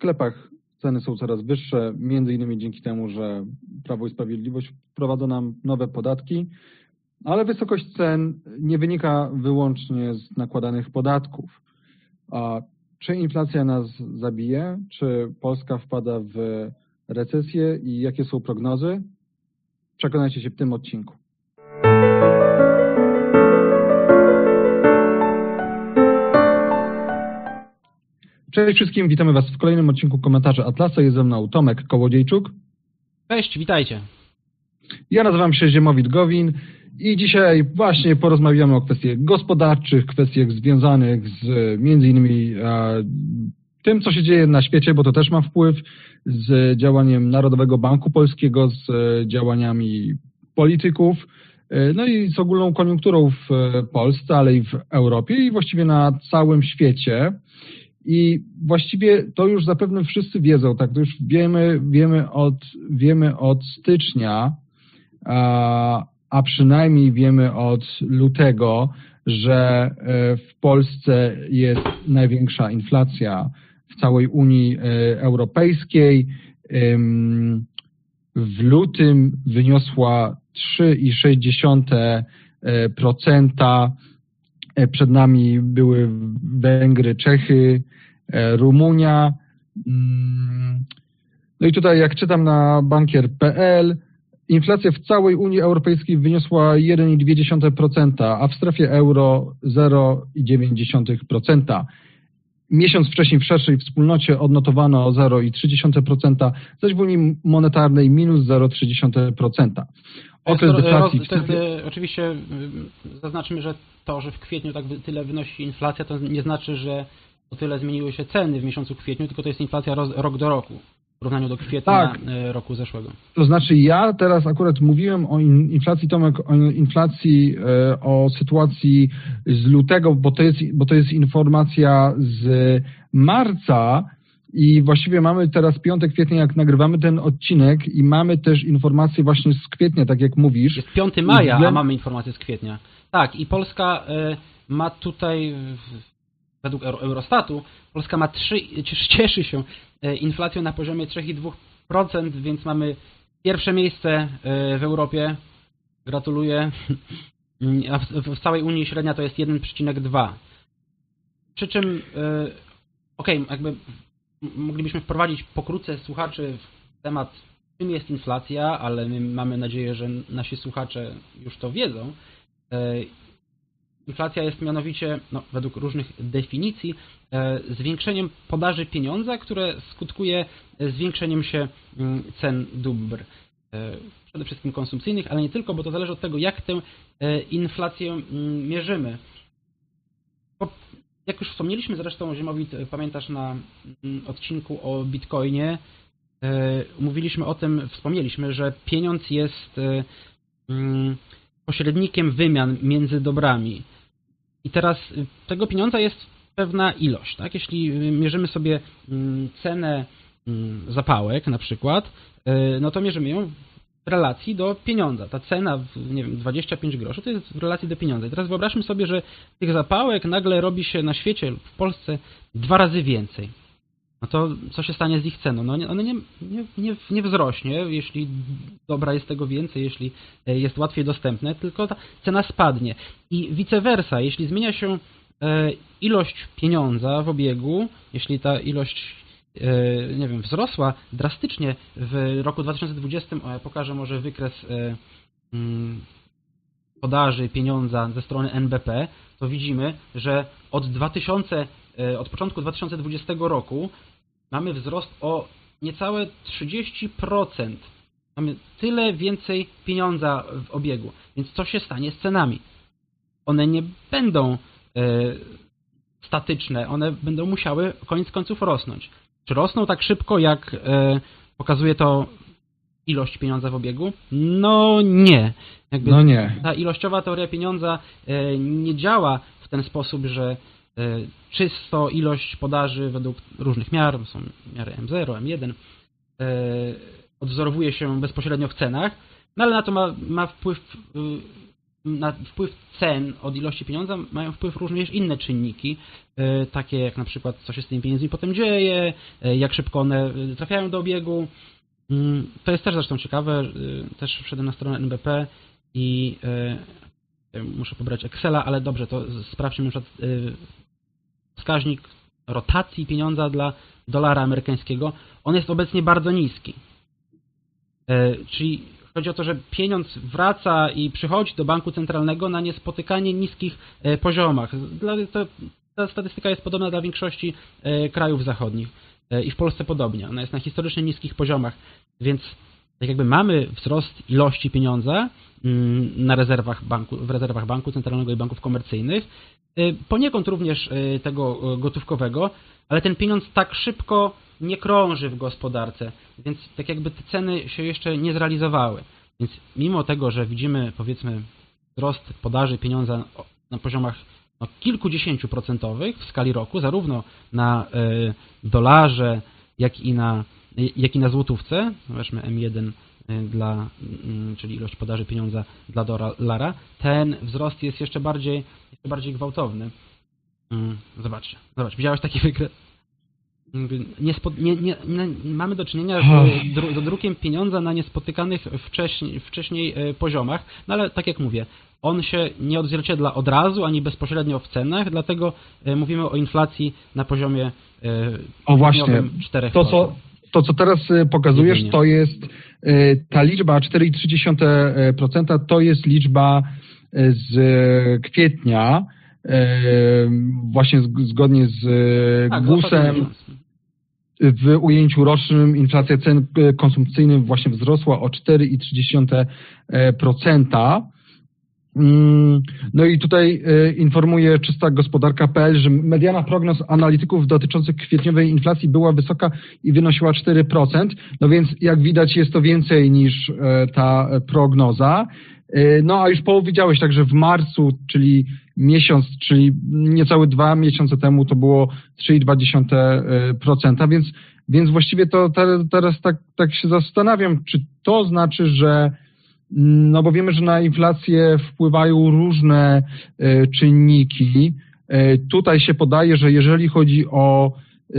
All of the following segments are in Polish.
sklepach ceny są coraz wyższe, między innymi dzięki temu, że Prawo i Sprawiedliwość wprowadza nam nowe podatki, ale wysokość cen nie wynika wyłącznie z nakładanych podatków. A czy inflacja nas zabije? Czy Polska wpada w recesję i jakie są prognozy? Przekonajcie się w tym odcinku. Cześć wszystkim, witamy Was w kolejnym odcinku komentarzy Atlasa. Jest ze mną Tomek Kołodziejczuk. Cześć, witajcie. Ja nazywam się Ziemowit Gowin i dzisiaj właśnie porozmawiamy o kwestiach gospodarczych, kwestiach związanych z między innymi e, tym, co się dzieje na świecie, bo to też ma wpływ, z działaniem Narodowego Banku Polskiego, z e, działaniami polityków, e, no i z ogólną koniunkturą w Polsce, ale i w Europie i właściwie na całym świecie. I właściwie to już zapewne wszyscy wiedzą, tak, to już wiemy, wiemy od, wiemy od stycznia, a, a przynajmniej wiemy od lutego, że e, w Polsce jest największa inflacja w całej Unii e, Europejskiej. W lutym wyniosła 3,6%. E, przed nami były Węgry, Czechy, e, Rumunia. Mm, no i tutaj, jak czytam na bankier.pl, inflacja w całej Unii Europejskiej wyniosła 1,2%, a w strefie euro 0,9%. Miesiąc wcześniej w szerszej wspólnocie odnotowano 0,3%, zaś w Unii Monetarnej minus 0,3%. Okres deflacji... To jest, e, oczywiście zaznaczmy, że to, że w kwietniu tak tyle wynosi inflacja, to nie znaczy, że o tyle zmieniły się ceny w miesiącu kwietniu, tylko to jest inflacja rok do roku w porównaniu do kwietnia tak. E, roku zeszłego. To znaczy ja teraz akurat mówiłem o inflacji, Tomek, o inflacji, e, o sytuacji z lutego, bo to jest, bo to jest informacja z marca, i właściwie mamy teraz piątek kwietnia, jak nagrywamy ten odcinek i mamy też informacje właśnie z kwietnia, tak jak mówisz. Jest 5 maja, a mamy informacje z kwietnia. Tak, i Polska e, ma tutaj, według Eurostatu, Polska ma 3, cieszy się e, inflacją na poziomie 3,2%, więc mamy pierwsze miejsce e, w Europie. Gratuluję. A w całej Unii średnia to jest 1,2. Przy czym, okej, okay, jakby moglibyśmy wprowadzić pokrótce słuchaczy w temat, czym jest inflacja, ale my mamy nadzieję, że nasi słuchacze już to wiedzą. E, inflacja jest mianowicie, no, według różnych definicji, e, zwiększeniem podaży pieniądza, które skutkuje zwiększeniem się cen dóbr. E, przede wszystkim konsumpcyjnych, ale nie tylko, bo to zależy od tego, jak tę inflację mierzymy. Jak już wspomnieliśmy zresztą, Ziemowit, pamiętasz na mm, odcinku o Bitcoinie, e, mówiliśmy o tym, wspomnieliśmy, że pieniądz jest e, mm, pośrednikiem wymian między dobrami. I teraz e, tego pieniądza jest pewna ilość. Tak? Jeśli mierzymy sobie mm, cenę zapałek na przykład, no to mierzymy ją relacji do pieniądza. Ta cena, nie wiem, 25 groszy, to jest w relacji do pieniądza. I teraz wyobraźmy sobie, że tych zapałek nagle robi się na świecie lub w Polsce dwa razy więcej. No to co się stanie z ich ceną? No one nie, nie, nie, nie wzrośnie, jeśli dobra jest tego więcej, jeśli e, jest łatwiej dostępne, tylko ta cena spadnie. I vice versa, jeśli zmienia się e, ilość pieniądza w obiegu, jeśli ta ilość nie wiem, wzrosła drastycznie w roku 2020, pokażę może wykres e, mm, podaży pieniądza ze strony NBP, to widzimy, że od 2000, e, od początku 2020 roku mamy wzrost o niecałe 30%. Mamy tyle więcej pieniądza w obiegu. Więc co się stanie z cenami? One nie będą statyczne, one będą musiały koniec końców rosnąć. Czy rosną tak szybko, jak e, pokazuje to ilość pieniądza w obiegu? No nie. Jakby no nie. Ta ilościowa teoria pieniądza e, nie działa w ten sposób, że e, czysto ilość podaży według różnych miar, są miary M0, M1, odwzorowuje się bezpośrednio w cenach, no ale na to ma, ma wpływ na wpływ cen od ilości pieniądza mają wpływ również inne czynniki, e, takie jak na przykład co się z tymi pieniędzmi potem dzieje, e, jak szybko one e, trafiają do obiegu. Mm, To jest też zresztą ciekawe, też wszedłem na stronę NBP i muszę pobrać Excela, ale dobrze, to sprawdźmy na przykład wskaźnik rotacji pieniądza dla dolara amerykańskiego. On jest obecnie bardzo niski. Czyli chodzi o to, że pieniądz wraca i przychodzi do banku centralnego na niespotykanie niskich e, poziomach. Ta statystyka jest podobna dla większości e, krajów zachodnich e, i w Polsce podobnie. Ona jest na historycznie niskich poziomach, więc tak jakby mamy wzrost ilości pieniądza mm, na rezerwach banku, w rezerwach banku centralnego i banków komercyjnych, poniekąd również tego gotówkowego, ale ten pieniądz tak szybko nie krąży w gospodarce, więc tak jakby te ceny się jeszcze nie zrealizowały. Więc mimo tego, że widzimy powiedzmy wzrost podaży pieniądza na poziomach no, kilkudziesięciu procentowych w skali roku, zarówno na e, dolarze, jak i na, jak i na złotówce, weźmy M1 e, dla, mm, czyli ilość podaży pieniądza dla dolara, ten wzrost jest jeszcze bardziej, jeszcze bardziej gwałtowny. Mm, Zobaczcie, zobacz, widziałeś taki wykres? Niespo, nie, nie, nie, mamy do czynienia z dru, z drukiem pieniądza na niespotykanych wcześniej, wcześniej e, poziomach, no ale tak jak mówię, on się nie odzwierciedla od razu ani bezpośrednio w cenach, dlatego e, mówimy o inflacji na poziomie e, O właśnie, tygodniowym 4%. to co, to co teraz y, pokazujesz, to jest ta liczba 4,3% to jest liczba z kwietnia, właśnie z- zgodnie z y, Tak, GUS-em w ujęciu rocznym inflacja cen y, konsumpcyjnych właśnie wzrosła o 4,3%. Mm, No i tutaj informuje czysta gospodarka.pl, że mediana prognoz analityków dotyczących kwietniowej inflacji była wysoka i wynosiła 4%. No więc jak widać jest to więcej niż e, ta e, prognoza. E, No a już powiedziałeś także w marcu, czyli miesiąc, czyli niecałe dwa miesiące temu to było 3,2%, więc, więc właściwie to te, teraz tak, tak się zastanawiam, czy to znaczy, że no bo wiemy, że na inflację wpływają różne e, czynniki. E, Tutaj się podaje, że jeżeli chodzi o e,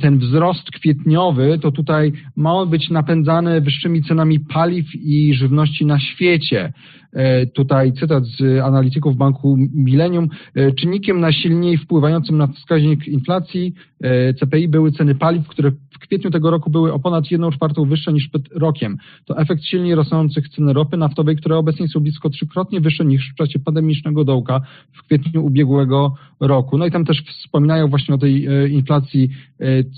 ten wzrost kwietniowy, to tutaj ma on być napędzany wyższymi cenami paliw i żywności na świecie. E, Tutaj cytat z analityków banku Millennium. E, Czynnikiem najsilniej wpływającym na wskaźnik inflacji e, CPI były ceny paliw, które w kwietniu tego roku były o ponad 1 czwartą wyższe niż przed rokiem. To efekt silnie rosnących cen ropy naftowej, które obecnie są blisko trzykrotnie wyższe niż w czasie pandemicznego dołka w kwietniu ubiegłego roku. No i tam też wspominają właśnie o tej inflacji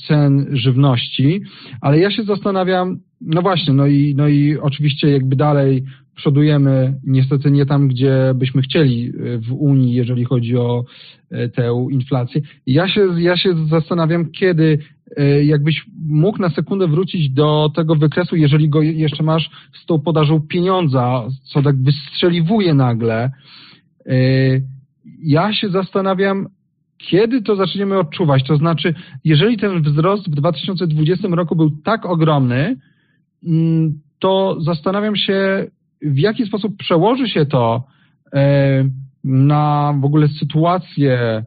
cen żywności, ale ja się zastanawiam, no właśnie, no i, no i oczywiście jakby dalej przodujemy niestety nie tam, gdzie byśmy chcieli e, w Unii, jeżeli chodzi o e, tę inflację. Ja się, ja się zastanawiam, kiedy e, jakbyś mógł na sekundę wrócić do tego wykresu, jeżeli go jeszcze masz z tą podażą pieniądza, co tak wystrzeliwuje nagle. Ja się zastanawiam, kiedy to zaczniemy odczuwać. To znaczy, jeżeli ten wzrost w 2020 roku był tak ogromny, mm, to zastanawiam się, w jaki sposób przełoży się to e, na w ogóle sytuację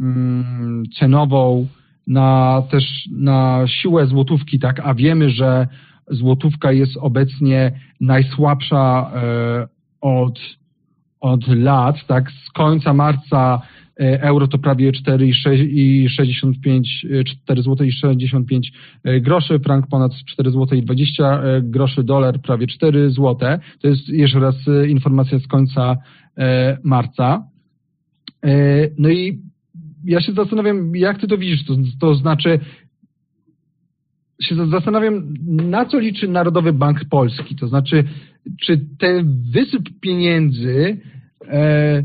mm, cenową, na też na siłę złotówki, tak? A wiemy, że złotówka jest obecnie najsłabsza e, od, od lat, tak? Z końca marca euro to prawie 4,65 4 zł i 65 e, groszy, frank ponad 4 zł i 20 e, groszy, dolar prawie 4 zł. To jest jeszcze raz e, informacja z końca e, marca. E, No i ja się zastanawiam, jak ty to widzisz, to, to znaczy się za- zastanawiam, na co liczy Narodowy Bank Polski, to znaczy, czy ten wysyp pieniędzy, e,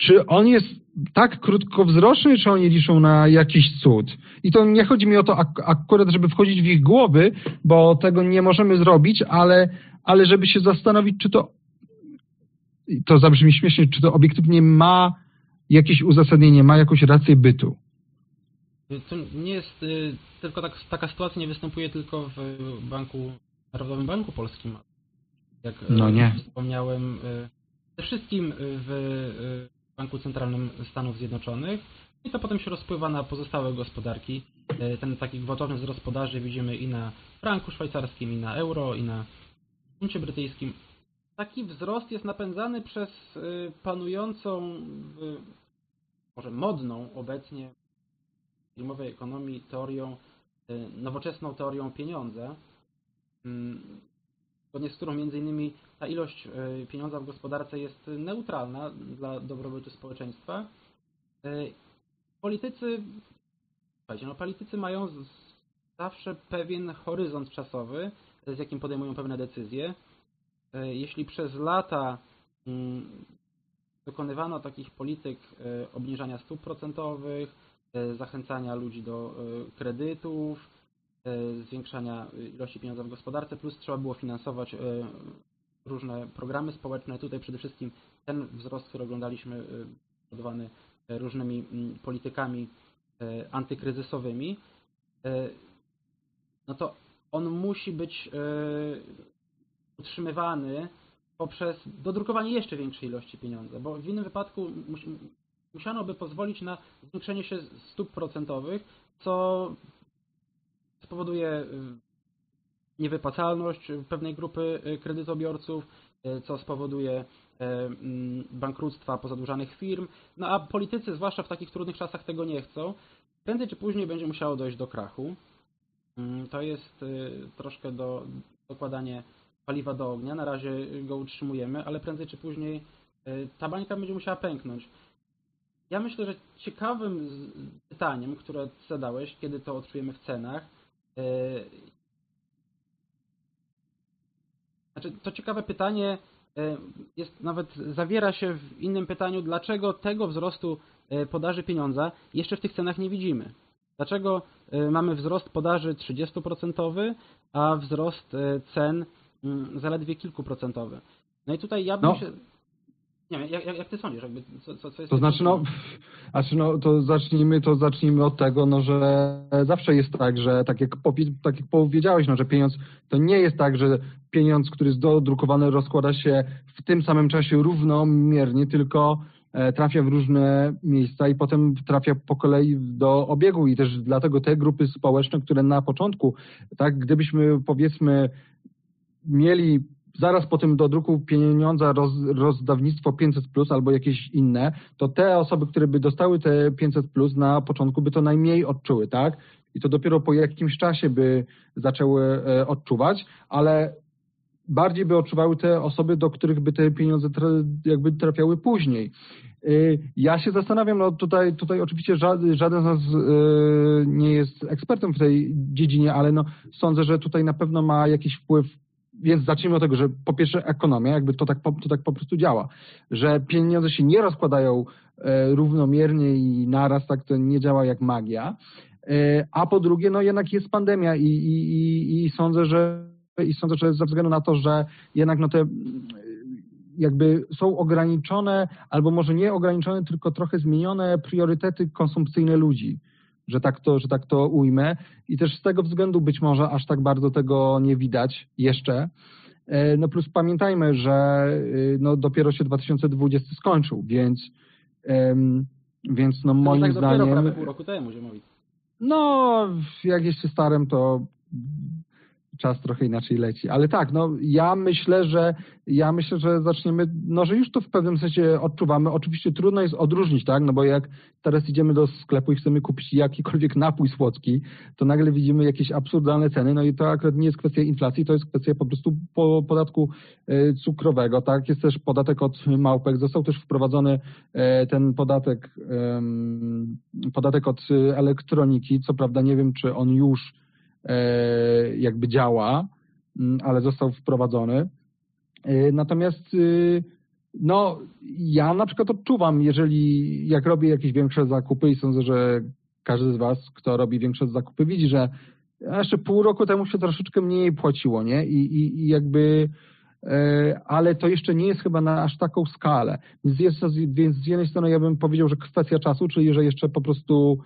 czy on jest tak krótkowzroczny, czy oni liczą na jakiś cud? I to nie chodzi mi o to ak- akurat, żeby wchodzić w ich głowy, bo tego nie możemy zrobić, ale, ale żeby się zastanowić, czy to, to zabrzmi śmiesznie, czy to obiektywnie ma jakieś uzasadnienie, ma jakąś rację bytu. To nie jest y, tylko tak, taka sytuacja nie występuje tylko w banku, Narodowym Banku Polskim. Jak y, No nie. wspomniałem, y, przede wszystkim w y, Banku Centralnym Stanów Zjednoczonych i to potem się rozpływa na pozostałe gospodarki. Y, Ten taki gwałtowny wzrost podaży widzimy i na franku szwajcarskim, i na euro, i na funcie brytyjskim. Taki wzrost jest napędzany przez y, panującą, może modną obecnie w filmowej ekonomii teorią, y, nowoczesną teorią pieniądza, mm, zgodnie z którą między innymi ta ilość y, pieniądza w gospodarce jest neutralna dla dobrobytu społeczeństwa. Y, Politycy, no politycy mają zawsze pewien horyzont czasowy, z jakim podejmują pewne decyzje. Y, Jeśli przez lata mm, dokonywano takich polityk obniżania stóp procentowych, zachęcania ludzi do kredytów, zwiększania ilości pieniądza w gospodarce, plus trzeba było finansować y, różne programy społeczne. Tutaj przede wszystkim ten wzrost, który oglądaliśmy, y, spowodowany y, różnymi mm, politykami antykryzysowymi, no to on musi być utrzymywany poprzez dodrukowanie jeszcze większej ilości pieniądza, bo w innym wypadku mus, musiano by pozwolić na zwiększenie się stóp procentowych, co spowoduje y, niewypłacalność pewnej grupy y, kredytobiorców, y, co spowoduje mm, bankructwa pozadłużanych firm, no a politycy, zwłaszcza w takich trudnych czasach, tego nie chcą. Prędzej czy później będzie musiało dojść do krachu. Mm, To jest troszkę do dokładanie paliwa do ognia. Na razie go utrzymujemy, ale prędzej czy później ta bańka będzie musiała pęknąć. Ja myślę, że ciekawym pytaniem, które zadałeś, kiedy to odczujemy w cenach, znaczy to ciekawe pytanie y, jest nawet zawiera się w innym pytaniu, dlaczego tego wzrostu y, podaży pieniądza jeszcze w tych cenach nie widzimy. Dlaczego mamy wzrost podaży 30%, a wzrost cen mm, zaledwie kilkuprocentowy? No i tutaj ja bym No. się... Nie wiem, jak, jak, ty sądzisz, jakby, co, co, co jest... To znaczy, no, znaczy, no, to zacznijmy, to zacznijmy od tego, no, że zawsze jest tak, że tak jak, tak jak powiedziałeś, no, że pieniądz to nie jest tak, że pieniądz, który jest dodrukowany, rozkłada się w tym samym czasie równomiernie, tylko e, trafia w różne miejsca i potem trafia po kolei do obiegu. I też dlatego te grupy społeczne, które na początku, tak, gdybyśmy powiedzmy mieli zaraz po tym dodruku pieniądza roz, rozdawnictwo 500 plus albo jakieś inne, to te osoby, które by dostały te 500 plus na początku by to najmniej odczuły, tak? I to dopiero po jakimś czasie by zaczęły e, odczuwać, ale bardziej by odczuwały te osoby, do których by te pieniądze tra- jakby trafiały później. Y, Ja się zastanawiam, no tutaj, tutaj oczywiście żaden, żaden z nas y, nie jest ekspertem w tej dziedzinie, ale no sądzę, że tutaj na pewno ma jakiś wpływ więc zacznijmy od tego, że po pierwsze ekonomia, jakby to tak, to tak po prostu działa, że pieniądze się nie rozkładają e, równomiernie i naraz, tak to nie działa jak magia, E, a po drugie, no jednak jest pandemia i, i, i, i sądzę, że i sądzę, że ze względu na to, że jednak no te jakby są ograniczone, albo może nie ograniczone, tylko trochę zmienione priorytety konsumpcyjne ludzi, że tak to, że tak to ujmę. I też z tego względu być może aż tak bardzo tego nie widać jeszcze. E, No plus pamiętajmy, że y, no dopiero się 2020 skończył, więc, więc no moim tak dopiero zdaniem. prawie pół roku temu, Ziemowit. No, jak jeszcze starym, to czas trochę inaczej leci. Ale tak, no ja myślę, że ja myślę, że zaczniemy, no że już to w pewnym sensie odczuwamy. Oczywiście trudno jest odróżnić, tak? No bo jak teraz idziemy do sklepu i chcemy kupić jakikolwiek napój słodki, to nagle widzimy jakieś absurdalne ceny. No i to akurat nie jest kwestia inflacji, to jest kwestia po prostu po podatku e, cukrowego, tak? Jest też podatek od małpek. Został też wprowadzony e, ten podatek, podatek od e, elektroniki. Co prawda nie wiem, czy on już jakby działa, m, ale został wprowadzony. E, Natomiast y, no, ja na przykład odczuwam, jeżeli jak robię jakieś większe zakupy i sądzę, że każdy z Was, kto robi większe zakupy, widzi, że jeszcze pół roku temu się troszeczkę mniej płaciło, nie? I, i, i jakby e, ale to jeszcze nie jest chyba na aż taką skalę. Więc, jest, więc z jednej strony ja bym powiedział, że kwestia czasu, czyli że jeszcze po prostu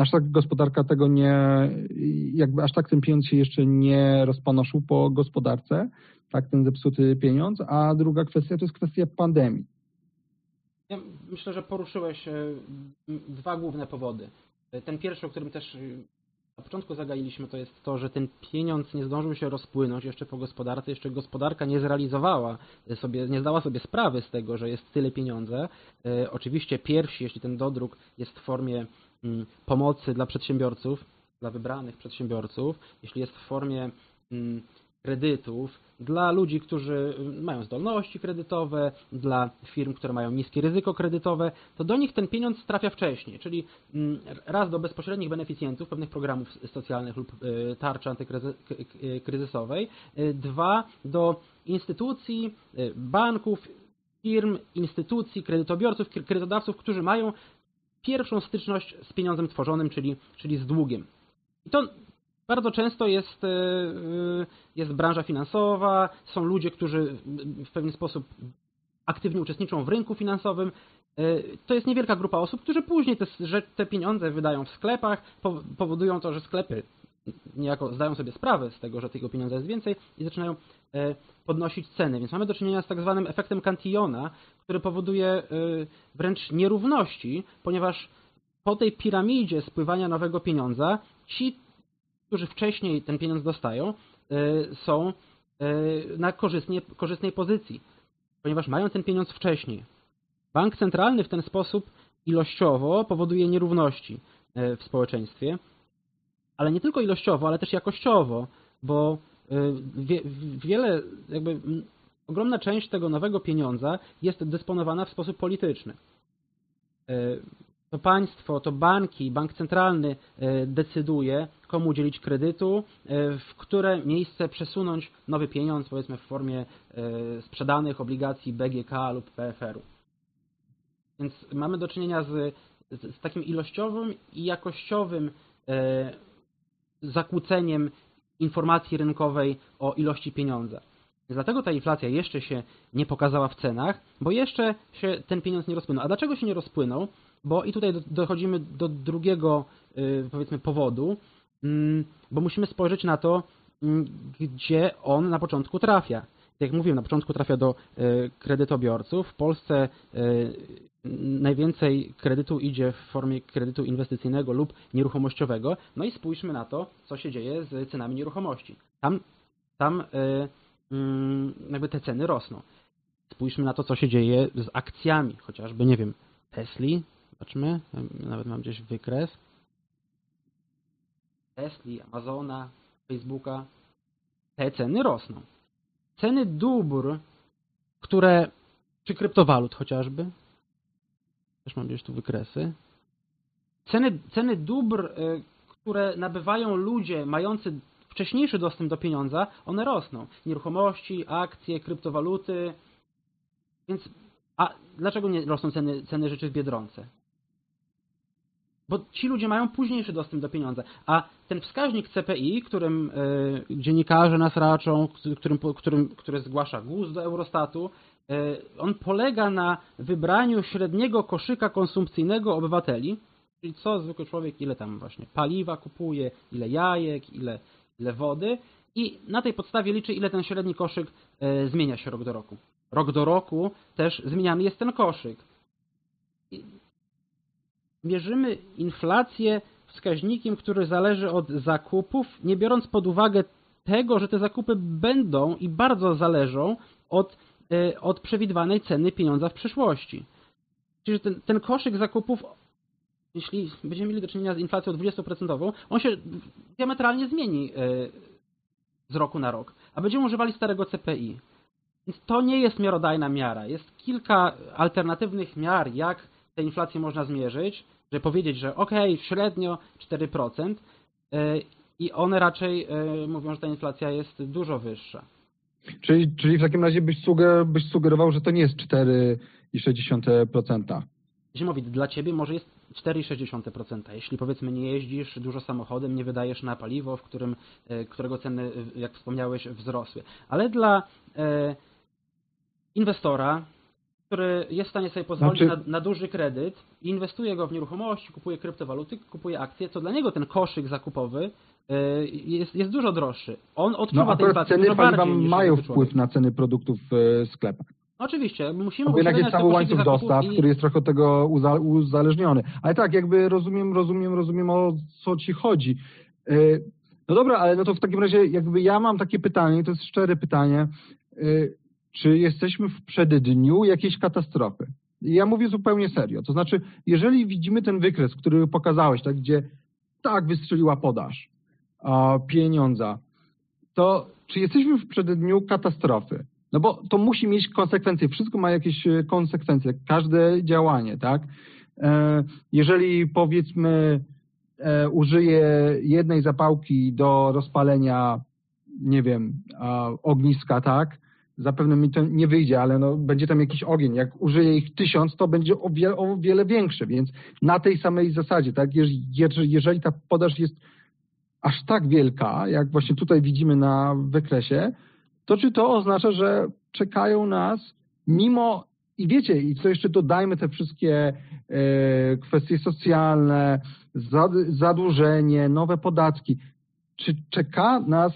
aż tak gospodarka tego nie, jakby aż tak ten pieniądz się jeszcze nie rozpanoszył po gospodarce. tak, ten zepsuty pieniądz, a druga kwestia to jest kwestia pandemii. Ja myślę, że poruszyłeś e, dwa główne powody. Ten pierwszy, o którym też na początku zagailiśmy, to jest to, że ten pieniądz nie zdążył się rozpłynąć jeszcze po gospodarce, jeszcze gospodarka nie zrealizowała sobie, nie zdała sobie sprawy z tego, że jest tyle pieniądze. E, Oczywiście pierwsi, jeśli ten dodruk jest w formie pomocy dla przedsiębiorców, dla wybranych przedsiębiorców, jeśli jest w formie mm, kredytów dla ludzi, którzy mają zdolności kredytowe, dla firm, które mają niskie ryzyko kredytowe, to do nich ten pieniądz trafia wcześniej, czyli mm, raz do bezpośrednich beneficjentów pewnych programów socjalnych lub y, tarczy antykryzysowej, y, dwa do instytucji, banków, firm, instytucji, kredytobiorców, kre- kredytodawców, którzy mają pierwszą styczność z pieniądzem tworzonym, czyli, czyli z długiem. I to bardzo często jest, e, e, jest branża finansowa, są ludzie, którzy w pewien sposób aktywnie uczestniczą w rynku finansowym. E, To jest niewielka grupa osób, którzy później te, te pieniądze wydają w sklepach, po- powodują to, że sklepy niejako zdają sobie sprawę z tego, że tego pieniądza jest więcej i zaczynają e, podnosić ceny. Więc mamy do czynienia z tak zwanym efektem Cantillona, który powoduje e, wręcz nierówności, ponieważ po tej piramidzie spływania nowego pieniądza ci, którzy wcześniej ten pieniądz dostają, e, są na korzystnej pozycji, ponieważ mają ten pieniądz wcześniej. Bank centralny w ten sposób ilościowo powoduje nierówności w społeczeństwie, ale nie tylko ilościowo, ale też jakościowo, bo e, wie, wiele, jakby ogromna część tego nowego pieniądza jest dysponowana w sposób polityczny. E, To państwo, to banki, bank centralny e, decyduje, komu udzielić kredytu, w które miejsce przesunąć nowy pieniądz, powiedzmy w formie sprzedanych obligacji BGK lub PFR-u. Więc mamy do czynienia z, z, z takim ilościowym i jakościowym zakłóceniem informacji rynkowej o ilości pieniądza. Dlatego ta inflacja jeszcze się nie pokazała w cenach, bo jeszcze się ten pieniądz nie rozpłynął. A dlaczego się nie rozpłynął? Bo i tutaj do- dochodzimy do drugiego, y, powiedzmy, powodu, mm, bo musimy spojrzeć na to, mm, gdzie on na początku trafia. Tak jak mówiłem, na początku trafia do y, kredytobiorców. W Polsce y, najwięcej kredytu idzie w formie kredytu inwestycyjnego lub nieruchomościowego. No i spójrzmy na to, co się dzieje z cenami nieruchomości. Tam, tam y, mm, jakby te ceny rosną. Spójrzmy na to, co się dzieje z akcjami, chociażby, nie wiem, Tesli, zobaczmy, nawet mam gdzieś wykres. Tesli, Amazona, Facebooka, te ceny rosną. Ceny dóbr, które, czy kryptowalut chociażby, też mam gdzieś tu wykresy. Ceny, ceny dóbr, y, które nabywają ludzie mający wcześniejszy dostęp do pieniądza, one rosną. Nieruchomości, akcje, kryptowaluty. Więc, a dlaczego nie rosną ceny, ceny rzeczy w Biedronce? Bo ci ludzie mają późniejszy dostęp do pieniądza. A ten wskaźnik CPI, którym y, dziennikarze nas raczą, którym, którym, który zgłasza GUS do Eurostatu, y, on polega na wybraniu średniego koszyka konsumpcyjnego obywateli, czyli co zwykły człowiek, ile tam właśnie paliwa kupuje, ile jajek, ile, ile wody i na tej podstawie liczy, ile ten średni koszyk y, zmienia się rok do roku. Rok do roku też zmieniany jest ten koszyk. I mierzymy inflację wskaźnikiem, który zależy od zakupów, nie biorąc pod uwagę tego, że te zakupy będą i bardzo zależą od, e, od przewidywanej ceny pieniądza w przyszłości. Czyli ten, ten koszyk zakupów, jeśli będziemy mieli do czynienia z inflacją 20%, on się diametralnie zmieni e, z roku na rok, a będziemy używali starego CPI. Więc to nie jest miarodajna miara. Jest kilka alternatywnych miar, jak tę inflację można zmierzyć, żeby powiedzieć, że ok, średnio 4%, yy, i one raczej yy, mówią, że ta inflacja jest dużo wyższa. Czyli, czyli w takim razie byś, suger, byś sugerował, że to nie jest 4,6%. Zimowit, dla ciebie może jest 4,6%. Jeśli powiedzmy nie jeździsz dużo samochodem, nie wydajesz na paliwo, w którym, yy, którego ceny, jak wspomniałeś, wzrosły. Ale dla inwestora, który jest w stanie sobie pozwolić Znaczy- na, na duży kredyt i inwestuje go w nieruchomości, kupuje kryptowaluty, kupuje akcje, to dla niego ten koszyk zakupowy e, jest, jest dużo droższy. On odczuwa No tej ceny paliwa mają wpływ na ceny produktów w sklepach. Oczywiście, musimy Bo jednak jest cały łańcuch dostaw, i- który jest trochę od tego uza- uzależniony. Ale tak, jakby rozumiem, rozumiem, rozumiem o co ci chodzi. Yy, No dobra, ale no to w takim razie jakby ja mam takie pytanie, to jest szczere pytanie, yy, czy jesteśmy w przeddniu jakiejś katastrofy? Ja mówię zupełnie serio. To znaczy, jeżeli widzimy ten wykres, który pokazałeś, tak, gdzie tak wystrzeliła podaż a, pieniądza, to czy jesteśmy w przeddniu katastrofy? No bo to musi mieć konsekwencje. Wszystko ma jakieś e, konsekwencje. Każde działanie, tak? E, Jeżeli powiedzmy e, użyję jednej zapałki do rozpalenia, nie wiem, ogniska, tak? Zapewne mi to nie wyjdzie, ale no, będzie tam jakiś ogień. Jak użyję ich tysiąc, to będzie o wiele, o wiele większy, więc na tej samej zasadzie, tak? Jeż- jeż- Jeżeli ta podaż jest aż tak wielka, jak właśnie tutaj widzimy na wykresie, to czy to oznacza, że czekają nas mimo i wiecie, i co jeszcze dodajmy te wszystkie e, kwestie socjalne, zad, zadłużenie, nowe podatki. Czy czeka nas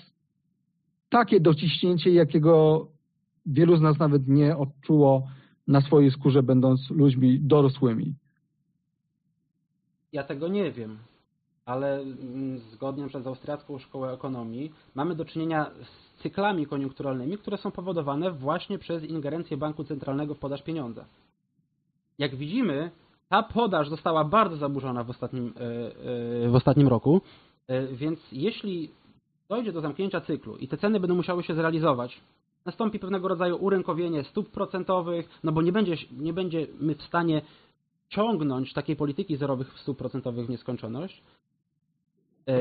takie dociśnięcie, jakiego wielu z nas nawet nie odczuło na swojej skórze, będąc ludźmi dorosłymi? Ja tego nie wiem, ale mm, zgodnie z austriacką szkołą ekonomii mamy do czynienia z cyklami koniunkturalnymi, które są powodowane właśnie przez ingerencję banku centralnego w podaż pieniądza. Jak widzimy, ta podaż została bardzo zaburzona w ostatnim, e, e, w ostatnim roku, e, więc jeśli dojdzie do zamknięcia cyklu i te ceny będą musiały się zrealizować, nastąpi pewnego rodzaju urynkowienie stóp procentowych, no bo nie, będzie, nie będziemy w stanie ciągnąć takiej polityki zerowych stóp procentowych w nieskończoność. E,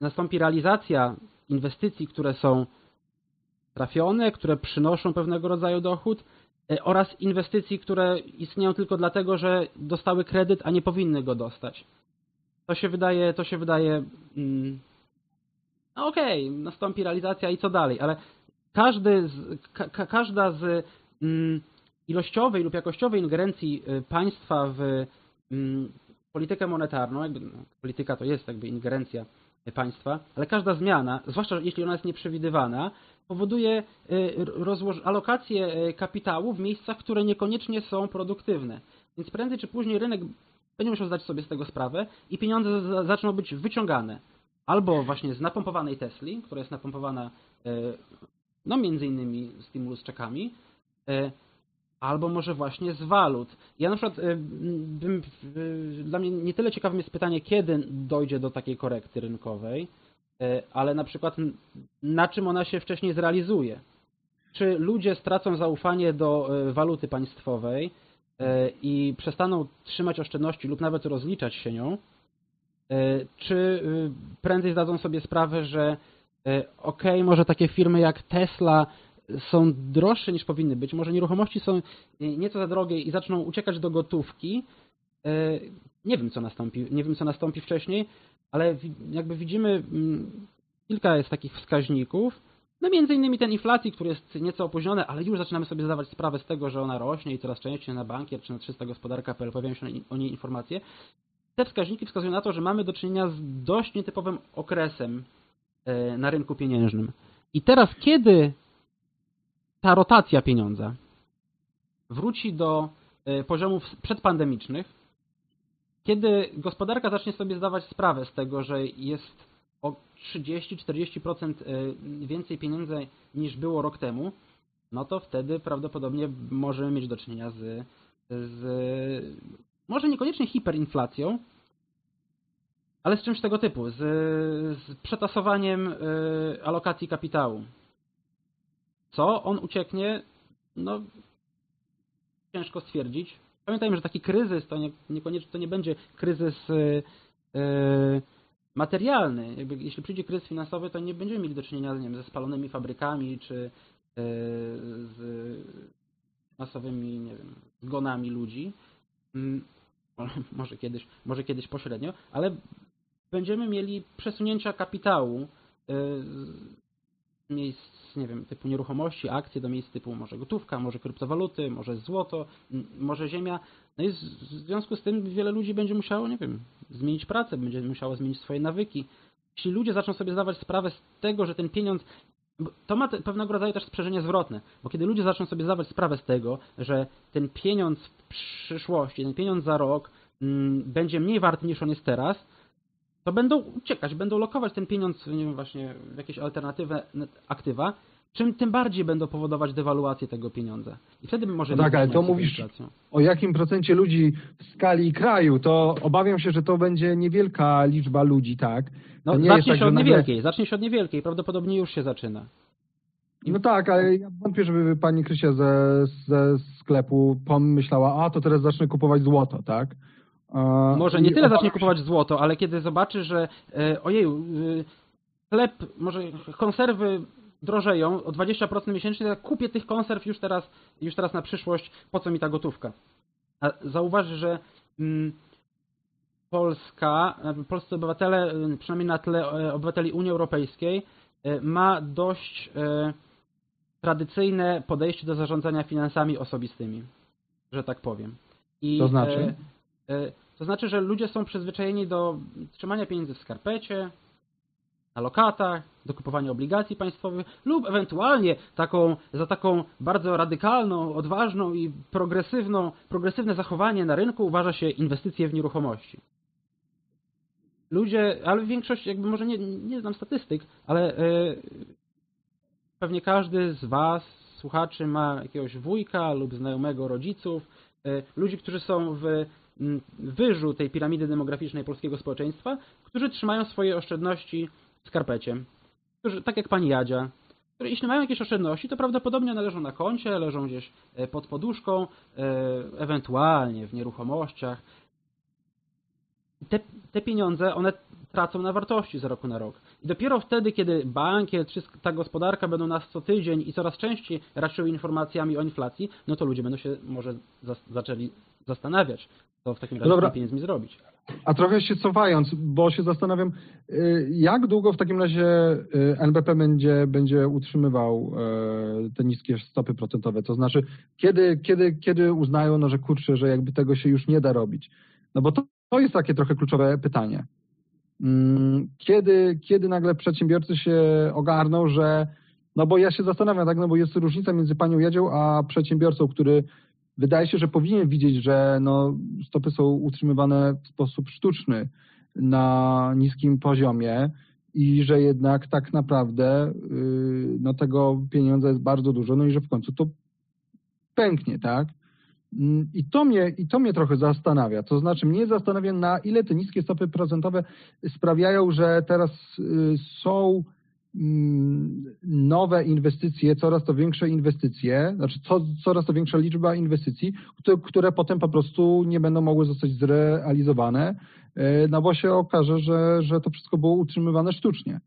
Nastąpi realizacja inwestycji, które są trafione, które przynoszą pewnego rodzaju dochód e, oraz inwestycji, które istnieją tylko dlatego, że dostały kredyt, a nie powinny go dostać. To się wydaje, to się wydaje, mm, no okej, nastąpi realizacja i co dalej, ale każdy z, ka, ka, każda z mm, ilościowej lub jakościowej ingerencji y, państwa w mm, politykę monetarną, jakby, no, polityka to jest jakby ingerencja y, państwa, ale każda zmiana, zwłaszcza jeśli ona jest nieprzewidywana, powoduje y, alokację kapitału w miejscach, które niekoniecznie są produktywne. Więc prędzej czy później rynek będzie musiał zdać sobie z tego sprawę i pieniądze za- zaczną być wyciągane. Albo właśnie z napompowanej Tesli, która jest napompowana no między innymi stimulus czekami, y, albo może właśnie z walut. Ja na przykład y, bym, dla mnie nie tyle ciekawym jest pytanie, kiedy dojdzie do takiej korekty rynkowej, y, ale na przykład na czym ona się wcześniej zrealizuje. Czy ludzie stracą zaufanie do waluty państwowej i przestaną trzymać oszczędności lub nawet rozliczać się nią, czy y, prędzej zdadzą sobie sprawę, że y, okej, może takie firmy jak Tesla są droższe niż powinny być, może nieruchomości są nieco za drogie i zaczną uciekać do gotówki. Y, Nie wiem, co nastąpi, nie wiem, co nastąpi wcześniej, ale jakby widzimy mm, kilka jest takich wskaźników. No między innymi ten inflacji, który jest nieco opóźniony, ale już zaczynamy sobie zdawać sprawę z tego, że ona rośnie i coraz częściej na bankier czy na 300 gospodarka.pl pojawiają się o niej informacje. Te wskaźniki wskazują na to, że mamy do czynienia z dość nietypowym okresem e, na rynku pieniężnym. I teraz, kiedy ta rotacja pieniądza wróci do e, poziomów przedpandemicznych, kiedy gospodarka zacznie sobie zdawać sprawę z tego, że jest o 30-40% e, więcej pieniędzy niż było rok temu, no to wtedy prawdopodobnie możemy mieć do czynienia z, z może niekoniecznie hiperinflacją, ale z czymś tego typu, z, z przetasowaniem e, alokacji kapitału. Co on ucieknie? No, ciężko stwierdzić. Pamiętajmy, że taki kryzys to nie, niekoniecznie to nie będzie kryzys e, e, materialny. Jakby, jeśli przyjdzie kryzys finansowy, to nie będziemy mieli do czynienia nie wiem, ze spalonymi fabrykami czy e, z masowymi nie wiem, zgonami ludzi. Mm, Może kiedyś, może kiedyś pośrednio, ale będziemy mieli przesunięcia kapitału e, z miejsc, nie wiem, typu nieruchomości, akcje do miejsc typu może gotówka, może kryptowaluty, może złoto, m, może ziemia. No i w związku z tym wiele ludzi będzie musiało, nie wiem, zmienić pracę, będzie musiało zmienić swoje nawyki. jeśli ludzie zaczną sobie zdawać sprawę z tego, że ten pieniądz to ma pewnego rodzaju też sprzężenie zwrotne, bo kiedy ludzie zaczną sobie zdawać sprawę z tego, że ten pieniądz w przyszłości, ten pieniądz za rok mm, będzie mniej wart niż on jest teraz, to będą uciekać, będą lokować ten pieniądz, nie wiem, właśnie w jakieś alternatywne aktywa, czym tym bardziej będą powodować dewaluację tego pieniądza. I wtedy może No tak, ale to mówisz-. O jakim procencie ludzi w skali kraju, to obawiam się, że to będzie niewielka liczba ludzi, tak? No, zacznie jest tak, się że od nagle- niewielkiej, zacznie się od niewielkiej, prawdopodobnie już się zaczyna. No tak, ale ja wątpię, żeby pani Krysia ze, ze sklepu pomyślała, a to teraz zacznę kupować złoto, tak? A, Może nie tyle zacznie kupować złoto, ale kiedy zobaczy, że e, ojeju, y, chleb, może konserwy drożeją o 20% miesięcznie, to kupię tych konserw już teraz, już teraz na przyszłość, po co mi ta gotówka? A zauważy, że mm, Polska, e, polscy obywatele, e, przynajmniej na tle e, obywateli Unii Europejskiej, e, ma dość e, tradycyjne podejście do zarządzania finansami osobistymi, że tak powiem. I, To znaczy? To znaczy, że ludzie są przyzwyczajeni do trzymania pieniędzy w skarpecie, na lokatach, do kupowania obligacji państwowych lub ewentualnie taką, za taką bardzo radykalną, odważną i progresywną, progresywne zachowanie na rynku uważa się inwestycje w nieruchomości. Ludzie, ale większość, jakby może nie, nie znam statystyk, ale e, pewnie każdy z Was, słuchaczy, ma jakiegoś wujka lub znajomego rodziców, e, ludzi, którzy są w wyżu tej piramidy demograficznej polskiego społeczeństwa, którzy trzymają swoje oszczędności w skarpecie. Którzy, tak jak pani Jadzia, które jeśli mają jakieś oszczędności, to prawdopodobnie one leżą na koncie, leżą gdzieś e, pod poduszką, e, ewentualnie w nieruchomościach. Te, te pieniądze, one tracą na wartości z roku na rok. I dopiero wtedy, kiedy bankiet czy ta gospodarka będą nas co tydzień i coraz częściej raczyły informacjami o inflacji, no to ludzie będą się może zaczęli zastanawiać, co w takim razie z dobra. tymi pieniędzmi zrobić. A trochę się cofając, bo się zastanawiam, y, jak długo w takim razie y, NBP będzie, będzie utrzymywał y, te niskie stopy procentowe? To znaczy, kiedy, kiedy, kiedy uznają, no, że kurczę, że jakby tego się już nie da robić? No bo to, to jest takie trochę kluczowe pytanie. Mm, Kiedy, kiedy nagle przedsiębiorcy się ogarną, że no bo ja się zastanawiam, tak, no bo jest różnica między panią Jadzią a przedsiębiorcą, który wydaje się, że powinien widzieć, że no, stopy są utrzymywane w sposób sztuczny na niskim poziomie i że jednak tak naprawdę yy, no, tego pieniądza jest bardzo dużo, no i że w końcu to pęknie, tak? Mm, I to, mnie, I to mnie trochę zastanawia. To znaczy, mnie zastanawia, na ile te niskie stopy procentowe sprawiają, że teraz y, są nowe inwestycje, coraz to większe inwestycje, znaczy co, coraz to większa liczba inwestycji, które, które potem po prostu nie będą mogły zostać zrealizowane, y, no bo się okaże, że, że to wszystko było utrzymywane sztucznie.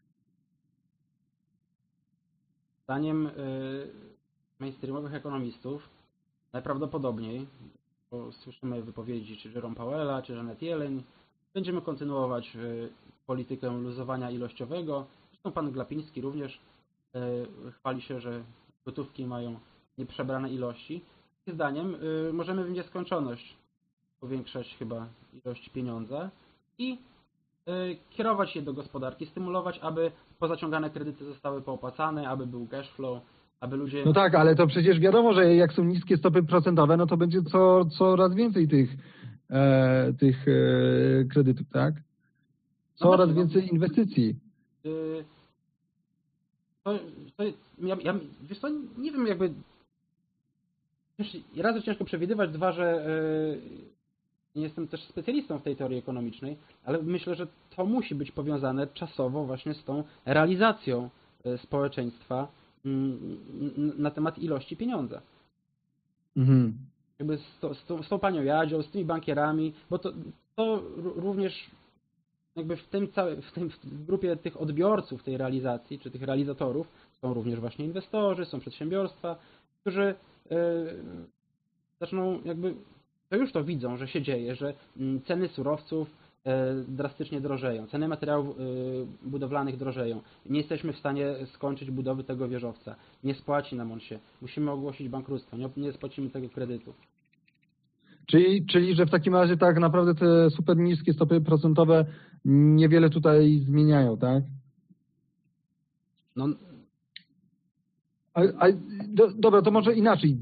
Zdaniem y, mainstreamowych ekonomistów najprawdopodobniej, bo słyszymy wypowiedzi czy Jerome Powella, czy Janet Yellen, będziemy kontynuować y, politykę luzowania ilościowego. Zresztą pan Glapiński również y, chwali się, że gotówki mają nieprzebrane ilości. I zdaniem y, możemy w nieskończoność powiększać chyba ilość pieniądza i y, kierować je do gospodarki, stymulować, aby pozaciągane kredyty zostały poopłacane, aby był cash flow, aby ludzie... No tak, ale to przecież wiadomo, że jak są niskie stopy procentowe, no to będzie co, coraz więcej tych, e, tych e, kredytów, tak? Coraz właśnie, no. więcej inwestycji. To, to, ja, ja, wiesz co, nie wiem jakby... Raz, że ciężko przewidywać, dwa, że y, nie jestem też specjalistą w tej teorii ekonomicznej, ale myślę, że to musi być powiązane czasowo właśnie z tą realizacją y, społeczeństwa mm, na temat ilości pieniądza. Mhm. jakby z, to, z, tą, z tą panią Jadzią, z tymi bankierami, bo to, to ró- również jakby w tym całym, w, tym, w grupie tych odbiorców tej realizacji, czy tych realizatorów są również właśnie inwestorzy, są przedsiębiorstwa, którzy e, zaczną jakby, to już to widzą, że się dzieje, że mm, ceny surowców e, drastycznie drożeją, ceny materiałów e, budowlanych drożeją. Nie jesteśmy w stanie skończyć budowy tego wieżowca. Nie spłaci nam on się. Musimy ogłosić bankructwo. Nie spłacimy tego kredytu. Czyli, czyli, że w takim razie tak naprawdę te super niskie stopy procentowe niewiele tutaj zmieniają, tak? No, A, a, do, dobra, to może inaczej.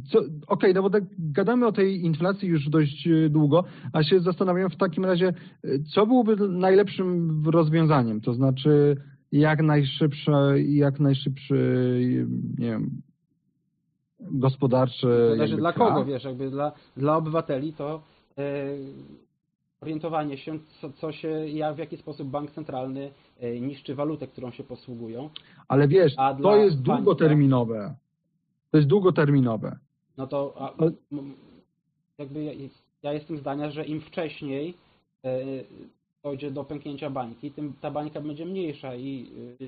Okej, no bo tak gadamy o tej inflacji już dość e, długo, a się zastanawiam w takim razie, e, co byłoby najlepszym rozwiązaniem? To znaczy, jak najszybsze, jak najszybszy, e, nie wiem, gospodarcze. Zależy dla kogo, wiesz, jakby dla, dla obywateli to orientowanie się, co, co się, jak, w jaki sposób bank centralny e, niszczy walutę, którą się posługują, Ale wiesz, A to jest długoterminowe. To jest długoterminowe. no to a, jakby ja, ja jestem zdania, że im wcześniej e, dojdzie do pęknięcia bańki, tym ta bańka będzie mniejsza i e,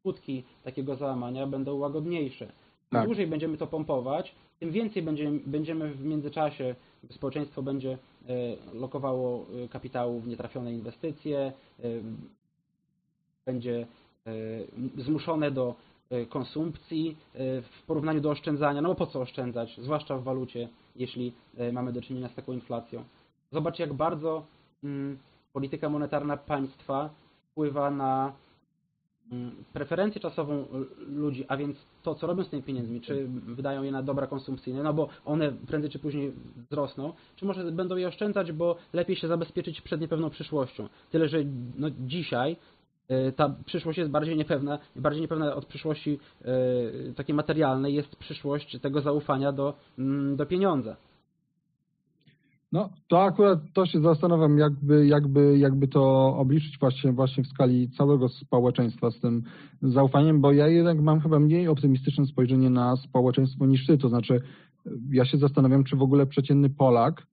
skutki takiego załamania będą łagodniejsze. Im Tak. dłużej będziemy to pompować, tym więcej będziemy, będziemy w międzyczasie, społeczeństwo będzie lokowało e, kapitału w nietrafione inwestycje, e, będzie e, zmuszone do e, konsumpcji e, w porównaniu do oszczędzania. No bo po co oszczędzać, zwłaszcza w walucie, jeśli e, mamy do czynienia z taką inflacją. Zobacz, jak bardzo mm, polityka monetarna państwa wpływa na preferencję czasową ludzi, a więc to, co robią z tymi pieniędzmi, czy wydają je na dobra konsumpcyjne, no bo one prędzej czy później wzrosną, czy może będą je oszczędzać, bo lepiej się zabezpieczyć przed niepewną przyszłością. Tyle, że no, dzisiaj e, ta przyszłość jest bardziej niepewna, bardziej niepewna od przyszłości e, takiej materialnej jest przyszłość tego zaufania do, mm, do pieniądza. No, to akurat to się zastanawiam, jakby, jakby, jakby to obliczyć właśnie, właśnie w skali całego społeczeństwa z tym zaufaniem, bo ja jednak mam chyba mniej optymistyczne spojrzenie na społeczeństwo niż ty. To znaczy, ja się zastanawiam, czy w ogóle przeciętny Polak,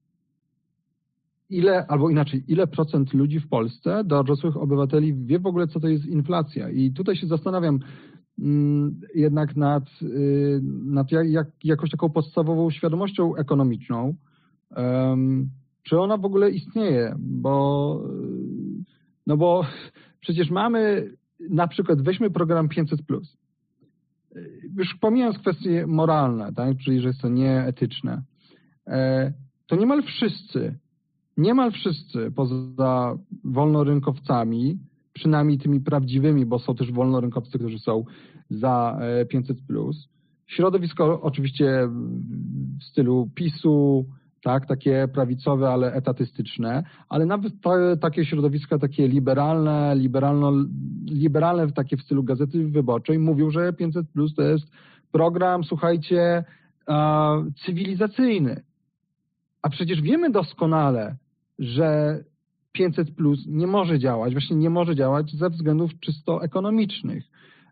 ile, albo inaczej, ile procent ludzi w Polsce, dorosłych obywateli, wie w ogóle, co to jest inflacja. I tutaj się zastanawiam mm, jednak nad, y, nad jak, jak, jakąś taką podstawową świadomością ekonomiczną, czy ona w ogóle istnieje, bo no bo przecież mamy na przykład weźmy program 500 już pomijając kwestie moralne, tak, czyli że jest to nieetyczne, e, to niemal wszyscy, niemal wszyscy poza wolnorynkowcami, przynajmniej tymi prawdziwymi, bo są też wolnorynkowcy, którzy są za e, 500 środowisko oczywiście w stylu PiSu, tak, takie prawicowe, ale etatystyczne, ale nawet ta, takie środowiska takie liberalne, liberalno, liberalne takie w stylu Gazety Wyborczej mówią, że 500 plus to jest program, słuchajcie, e, cywilizacyjny. A przecież wiemy doskonale, że 500 plus nie może działać, właśnie nie może działać ze względów czysto ekonomicznych.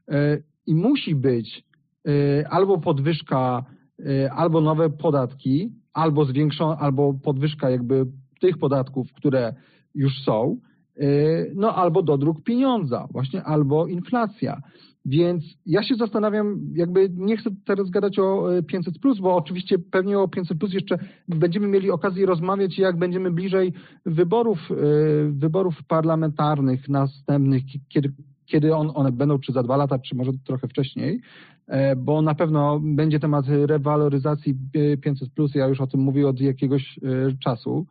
E, I musi być e, albo podwyżka, e, albo nowe podatki, albo zwiększona, albo podwyżka jakby tych podatków, które już są, yy, no albo dodruk pieniądza, właśnie, albo inflacja. Więc ja się zastanawiam, jakby nie chcę teraz gadać o y, 500, bo oczywiście pewnie o 500 jeszcze będziemy mieli okazję rozmawiać, jak będziemy bliżej wyborów, y, wyborów parlamentarnych następnych, kiedy, kiedy on, one będą, czy za dwa lata, czy może trochę wcześniej, e, bo na pewno będzie temat rewaloryzacji 500, ja już o tym mówię od jakiegoś e, czasu.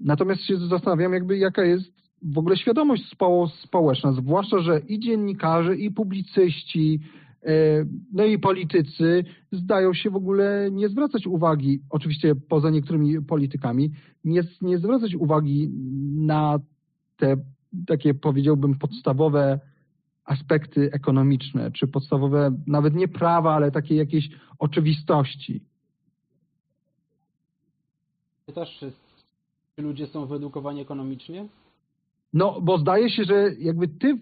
Natomiast się zastanawiam, jakby jaka jest w ogóle świadomość spo, społeczna, zwłaszcza, że i dziennikarze, i publicyści, e, no i politycy zdają się w ogóle nie zwracać uwagi, oczywiście poza niektórymi politykami, nie, nie zwracać uwagi na te takie powiedziałbym podstawowe aspekty ekonomiczne, czy podstawowe nawet nie prawa, ale takie jakieś oczywistości. Pytasz, czy, ludzie są wyedukowani ekonomicznie? No, bo zdaje się, że jakby ty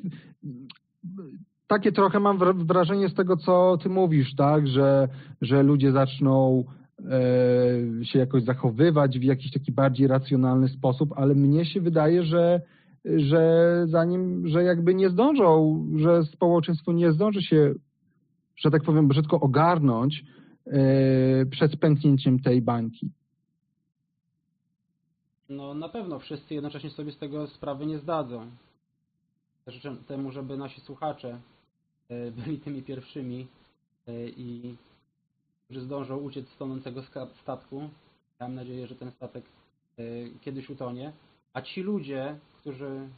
takie trochę mam wra- wrażenie z tego, co ty mówisz, tak, że, że ludzie zaczną e, się jakoś zachowywać w jakiś taki bardziej racjonalny sposób, ale mnie się wydaje, że że zanim, że jakby nie zdążą, że społeczeństwo nie zdąży się, że tak powiem, brzydko ogarnąć e, przed pęknięciem tej bańki. No na pewno wszyscy jednocześnie sobie z tego sprawy nie zdadzą. Życzę temu, żeby nasi słuchacze e, byli tymi pierwszymi e, i że zdążą uciec z tonącego statku. Mam nadzieję, że ten statek kiedyś utonie. A ci ludzie, którzy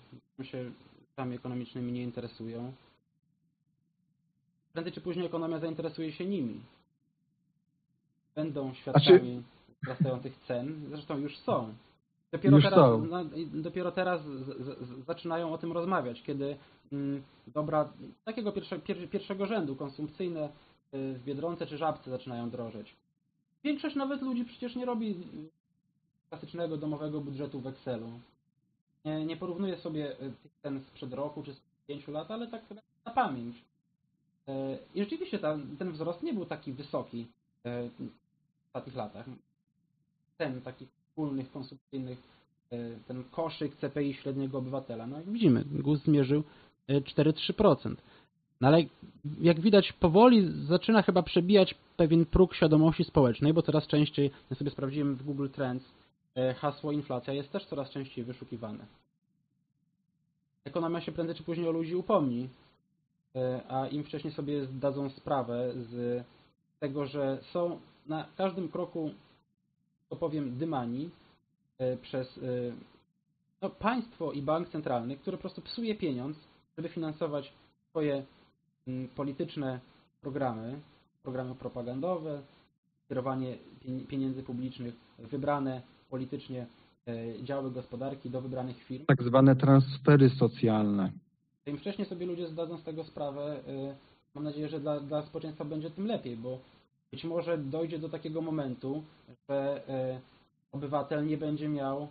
się rzeczami ekonomicznymi nie interesują, prędzej czy później ekonomia zainteresuje się nimi. Będą świadkami wzrastających cen, zresztą już są. Dopiero Już teraz. No, dopiero teraz z, z, z, zaczynają o tym rozmawiać, kiedy mm, dobra takiego pierwsze, pier, pierwszego rzędu konsumpcyjne y, w Biedronce czy Żabce zaczynają drożeć. Większość nawet ludzi przecież nie robi klasycznego domowego budżetu w Excelu. Nie, nie porównuje sobie tych cen sprzed roku czy sprzed pięciu lat, ale tak na pamięć. Y, I rzeczywiście ta, ten wzrost nie był taki wysoki y, w ostatnich latach. Cen takich wspólnych, konsumpcyjnych, ten koszyk CPI średniego obywatela. No jak widzimy, GUS zmierzył y, 4-3%. No ale jak widać, powoli zaczyna chyba przebijać pewien próg świadomości społecznej, bo coraz częściej, ja sobie sprawdziłem w Google Trends, hasło inflacja jest też coraz częściej wyszukiwane. Ekonomia się prędzej czy później o ludzi upomni, y, a im wcześniej sobie zdadzą sprawę z tego, że są na każdym kroku, to powiem, dymani y, przez no, państwo i bank centralny, które po prostu psuje pieniądz, żeby finansować swoje mm, polityczne programy, programy propagandowe, kierowanie pien- pieniędzy publicznych, wybrane politycznie y, działy gospodarki do wybranych firm. Tak zwane transfery socjalne. Im wcześniej sobie ludzie zdadzą z tego sprawę, y, mam nadzieję, że dla, dla społeczeństwa będzie tym lepiej, bo być może dojdzie do takiego momentu, że y, obywatel nie będzie miał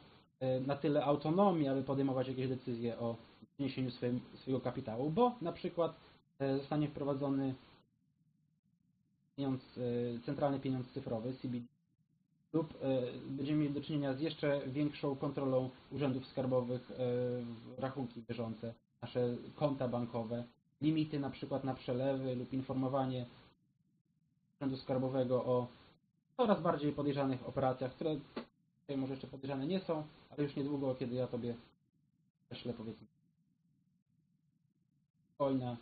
na tyle autonomii, aby podejmować jakieś decyzje o zniesieniu swoim, swojego kapitału, bo na przykład zostanie wprowadzony pieniądz, centralny pieniądz cyfrowy, CBD, lub y, będziemy mieli do czynienia z jeszcze większą kontrolą urzędów skarbowych w rachunki bieżące, nasze konta bankowe, limity na przykład na przelewy lub informowanie urzędu skarbowego o coraz bardziej podejrzanych operacjach, które dzisiaj może jeszcze podejrzane nie są, ale już niedługo, kiedy ja tobie prześlę powiedzmy wojna,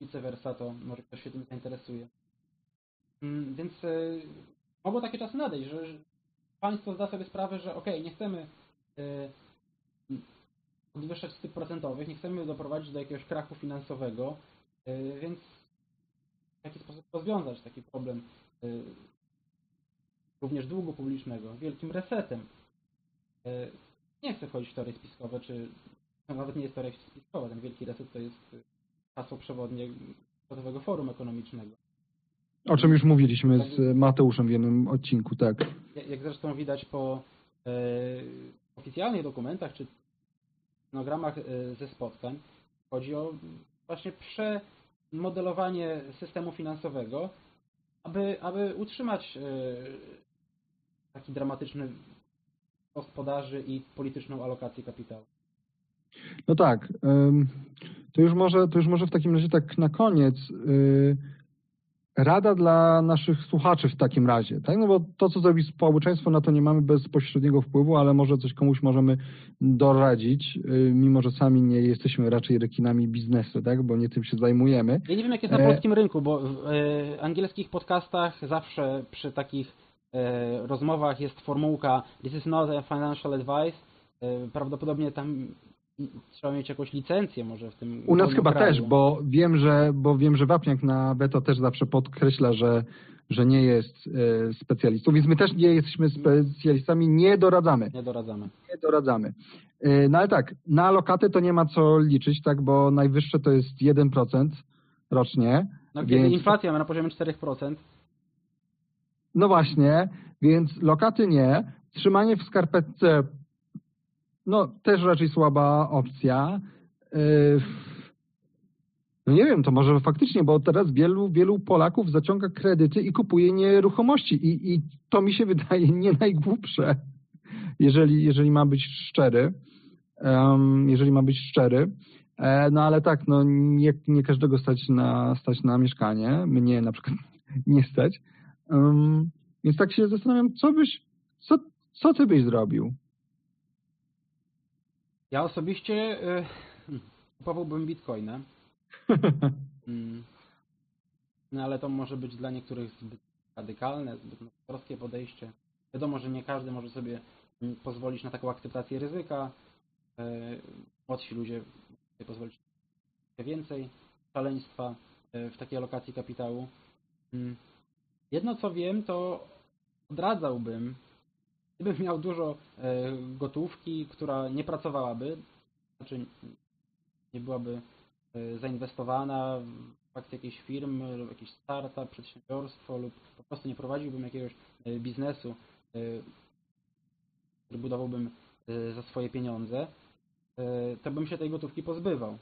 vice versa, to może ktoś się tym zainteresuje. Mm, Więc y, mogą takie czasy nadejść, że państwo zda sobie sprawę, że okej, nie chcemy y, podwyższać stóp procentowych, nie chcemy doprowadzić do jakiegoś krachu finansowego, y, więc w jaki sposób rozwiązać taki problem y, również długu publicznego, wielkim resetem. Nie chcę wchodzić w teorie spiskowe, czy no, nawet nie jest teoria spiskowa, ten wielki reset to jest hasło przewodnie Światowego Forum Ekonomicznego. O czym już mówiliśmy z Mateuszem w jednym odcinku, tak. Jak- zresztą widać po e, oficjalnych dokumentach czy stenogramach e, ze spotkań, chodzi o właśnie przemodelowanie systemu finansowego, aby, aby utrzymać e, taki dramatyczny gospodarzy i polityczną alokację kapitału. No tak. To już może, to już może w takim razie tak na koniec. Rada dla naszych słuchaczy w takim razie, tak? No bo to, co zrobi społeczeństwo, na to nie mamy bezpośredniego wpływu, ale może coś komuś możemy doradzić, y, mimo że sami nie jesteśmy raczej rekinami biznesu, tak? Bo nie tym się zajmujemy. Ja nie wiem, jak jest na E, polskim rynku, bo w e, angielskich podcastach zawsze przy takich e, rozmowach jest formułka This is not a financial advice. Prawdopodobnie tam trzeba mieć jakąś licencję może w tym U nas chyba kraju. też, bo wiem, że, bo wiem, że Wapniak na Beto też zawsze podkreśla, że, że nie jest e, specjalistą, więc my też nie jesteśmy specjalistami, nie doradzamy. Nie doradzamy. Nie doradzamy. E, No ale tak, na lokaty to nie ma co liczyć, tak, bo najwyższe to jest 1% rocznie. No kiedy Więc- inflacja ma na poziomie 4%, No właśnie, więc lokaty nie. Trzymanie w skarpetce, no też raczej słaba opcja. Yy, No nie wiem, to może faktycznie, bo teraz wielu, wielu Polaków zaciąga kredyty i kupuje nieruchomości i, i to mi się wydaje nie najgłupsze, jeżeli, jeżeli mam być szczery. Em, jeżeli mam być szczery. E, No ale tak, no nie, nie każdego stać na, stać na mieszkanie. Mnie na przykład nie stać. Um, więc tak się zastanawiam, co byś, co, co ty byś zrobił? Ja osobiście hmm, kupowałbym bitcoina. Mm. No ale to może być dla niektórych zbyt radykalne, zbyt nowatorskie podejście. Wiadomo, że nie każdy może sobie mm, pozwolić na taką akceptację ryzyka. e, młodsi ludzie sobie pozwolić na więcej szaleństwa e, w takiej alokacji kapitału. Mm. Jedno co wiem, to odradzałbym, gdybym miał dużo e, gotówki, która nie pracowałaby, znaczy nie byłaby e, zainwestowana w akcje jakiejś firmy lub jakiś startup, przedsiębiorstwo lub po prostu nie prowadziłbym jakiegoś e, biznesu, który budowałbym za swoje pieniądze, to bym się tej gotówki pozbywał.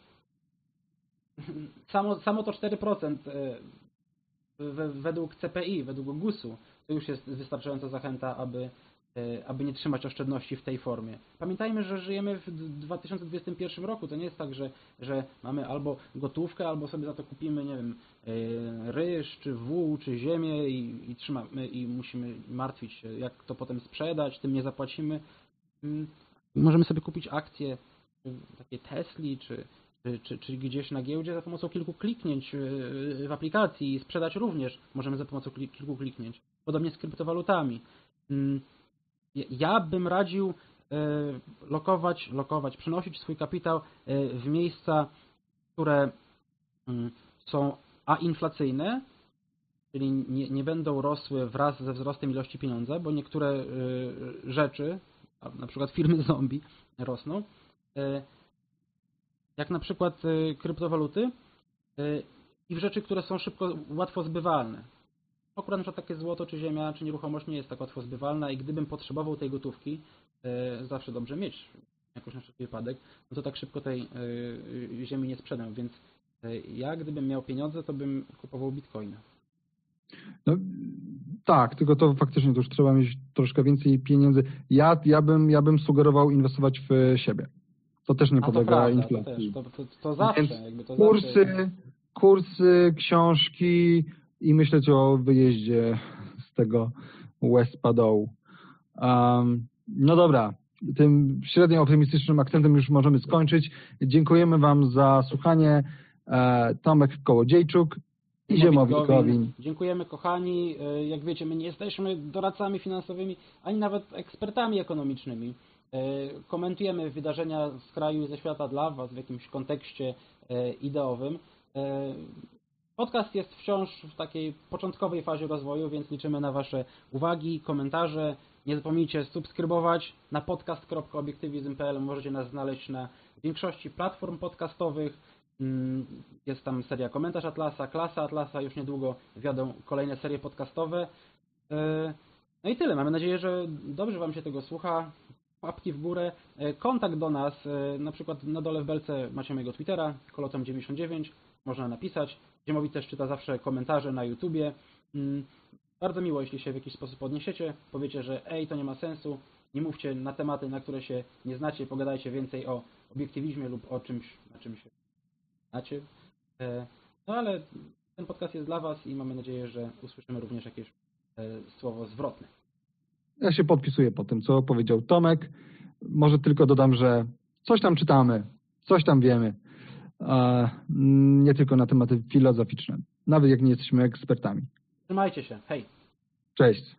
Samo, samo to 4% e, we- według CPI, według GUS-u, to już jest wystarczająca zachęta, aby, aby nie trzymać oszczędności w tej formie. Pamiętajmy, że żyjemy w d- 2021 roku. To nie jest tak, że, że mamy albo gotówkę, albo sobie za to kupimy, nie wiem, e, ryż, czy wół, czy ziemię i, i trzymamy i musimy martwić się, jak to potem sprzedać, tym nie zapłacimy. Mm, Możemy sobie kupić akcje takie Tesli, czy, czy, czy, czy gdzieś na giełdzie za pomocą kilku kliknięć y, w aplikacji i sprzedać również możemy za pomocą kilku kliknięć. Podobnie z kryptowalutami. Ja- bym radził y, lokować, lokować, przenosić swój kapitał y, w miejsca, które mm, są a inflacyjne, czyli nie, nie będą rosły wraz ze wzrostem ilości pieniądza, bo niektóre y, rzeczy, na przykład firmy zombie rosną, jak na przykład kryptowaluty i w rzeczy, które są szybko, łatwo zbywalne. Akurat na przykład takie złoto, czy ziemia, czy nieruchomość nie jest tak łatwo zbywalna i gdybym potrzebował tej gotówki, y, zawsze dobrze mieć jakoś na wszelki wypadek, no to tak szybko tej y, ziemi nie sprzedam, więc y, ja gdybym miał pieniądze, to bym kupował bitcoina. No, tak, tylko to faktycznie to już trzeba mieć troszkę więcej pieniędzy. Ja, ja, bym, ja bym sugerował inwestować w siebie. To też nie A to podlega prawda, to, inflacji. też, to, to, to zawsze, Więc to. Kursy, kursy, książki i myśleć o wyjeździe z tego West dołu. Um, no dobra, tym średnio optymistycznym akcentem już możemy skończyć. Dziękujemy Wam za słuchanie. E, Tomek Kołodziejczuk i Ziemowit Gowin. Dziękujemy kochani. E, Jak wiecie, my nie jesteśmy doradcami finansowymi, ani nawet ekspertami ekonomicznymi. E, Komentujemy wydarzenia z kraju i ze świata dla Was w jakimś kontekście e, ideowym. Podcast jest wciąż w takiej początkowej fazie rozwoju, więc liczymy na Wasze uwagi, komentarze. Nie zapomnijcie subskrybować na podcast.obiektywizm.pl. Możecie nas znaleźć na większości platform podcastowych. Mm, Jest tam seria Komentarz Atlasa, Klasa Atlasa, już niedługo wjadą kolejne serie podcastowe. E, No i tyle. Mamy nadzieję, że dobrze Wam się tego słucha. Łapki w górę. E, Kontakt do nas, e, na przykład na dole w belce macie mojego Twittera, kolotom99, można napisać. Ziemowi też czyta zawsze komentarze na YouTubie. Mm, Bardzo miło, jeśli się w jakiś sposób odniesiecie, powiecie, że ej, to nie ma sensu, nie mówcie na tematy, na które się nie znacie, pogadajcie więcej o obiektywizmie lub o czymś, na czym się znacie. E, No ale ten podcast jest dla Was i mamy nadzieję, że usłyszymy również jakieś e, słowo zwrotne. Ja się podpisuję po tym, co powiedział Tomek. Może tylko dodam, że coś tam czytamy, coś tam wiemy. E, Nie tylko na tematy filozoficzne, nawet jak nie jesteśmy ekspertami. Trzymajcie się, hej! Cześć.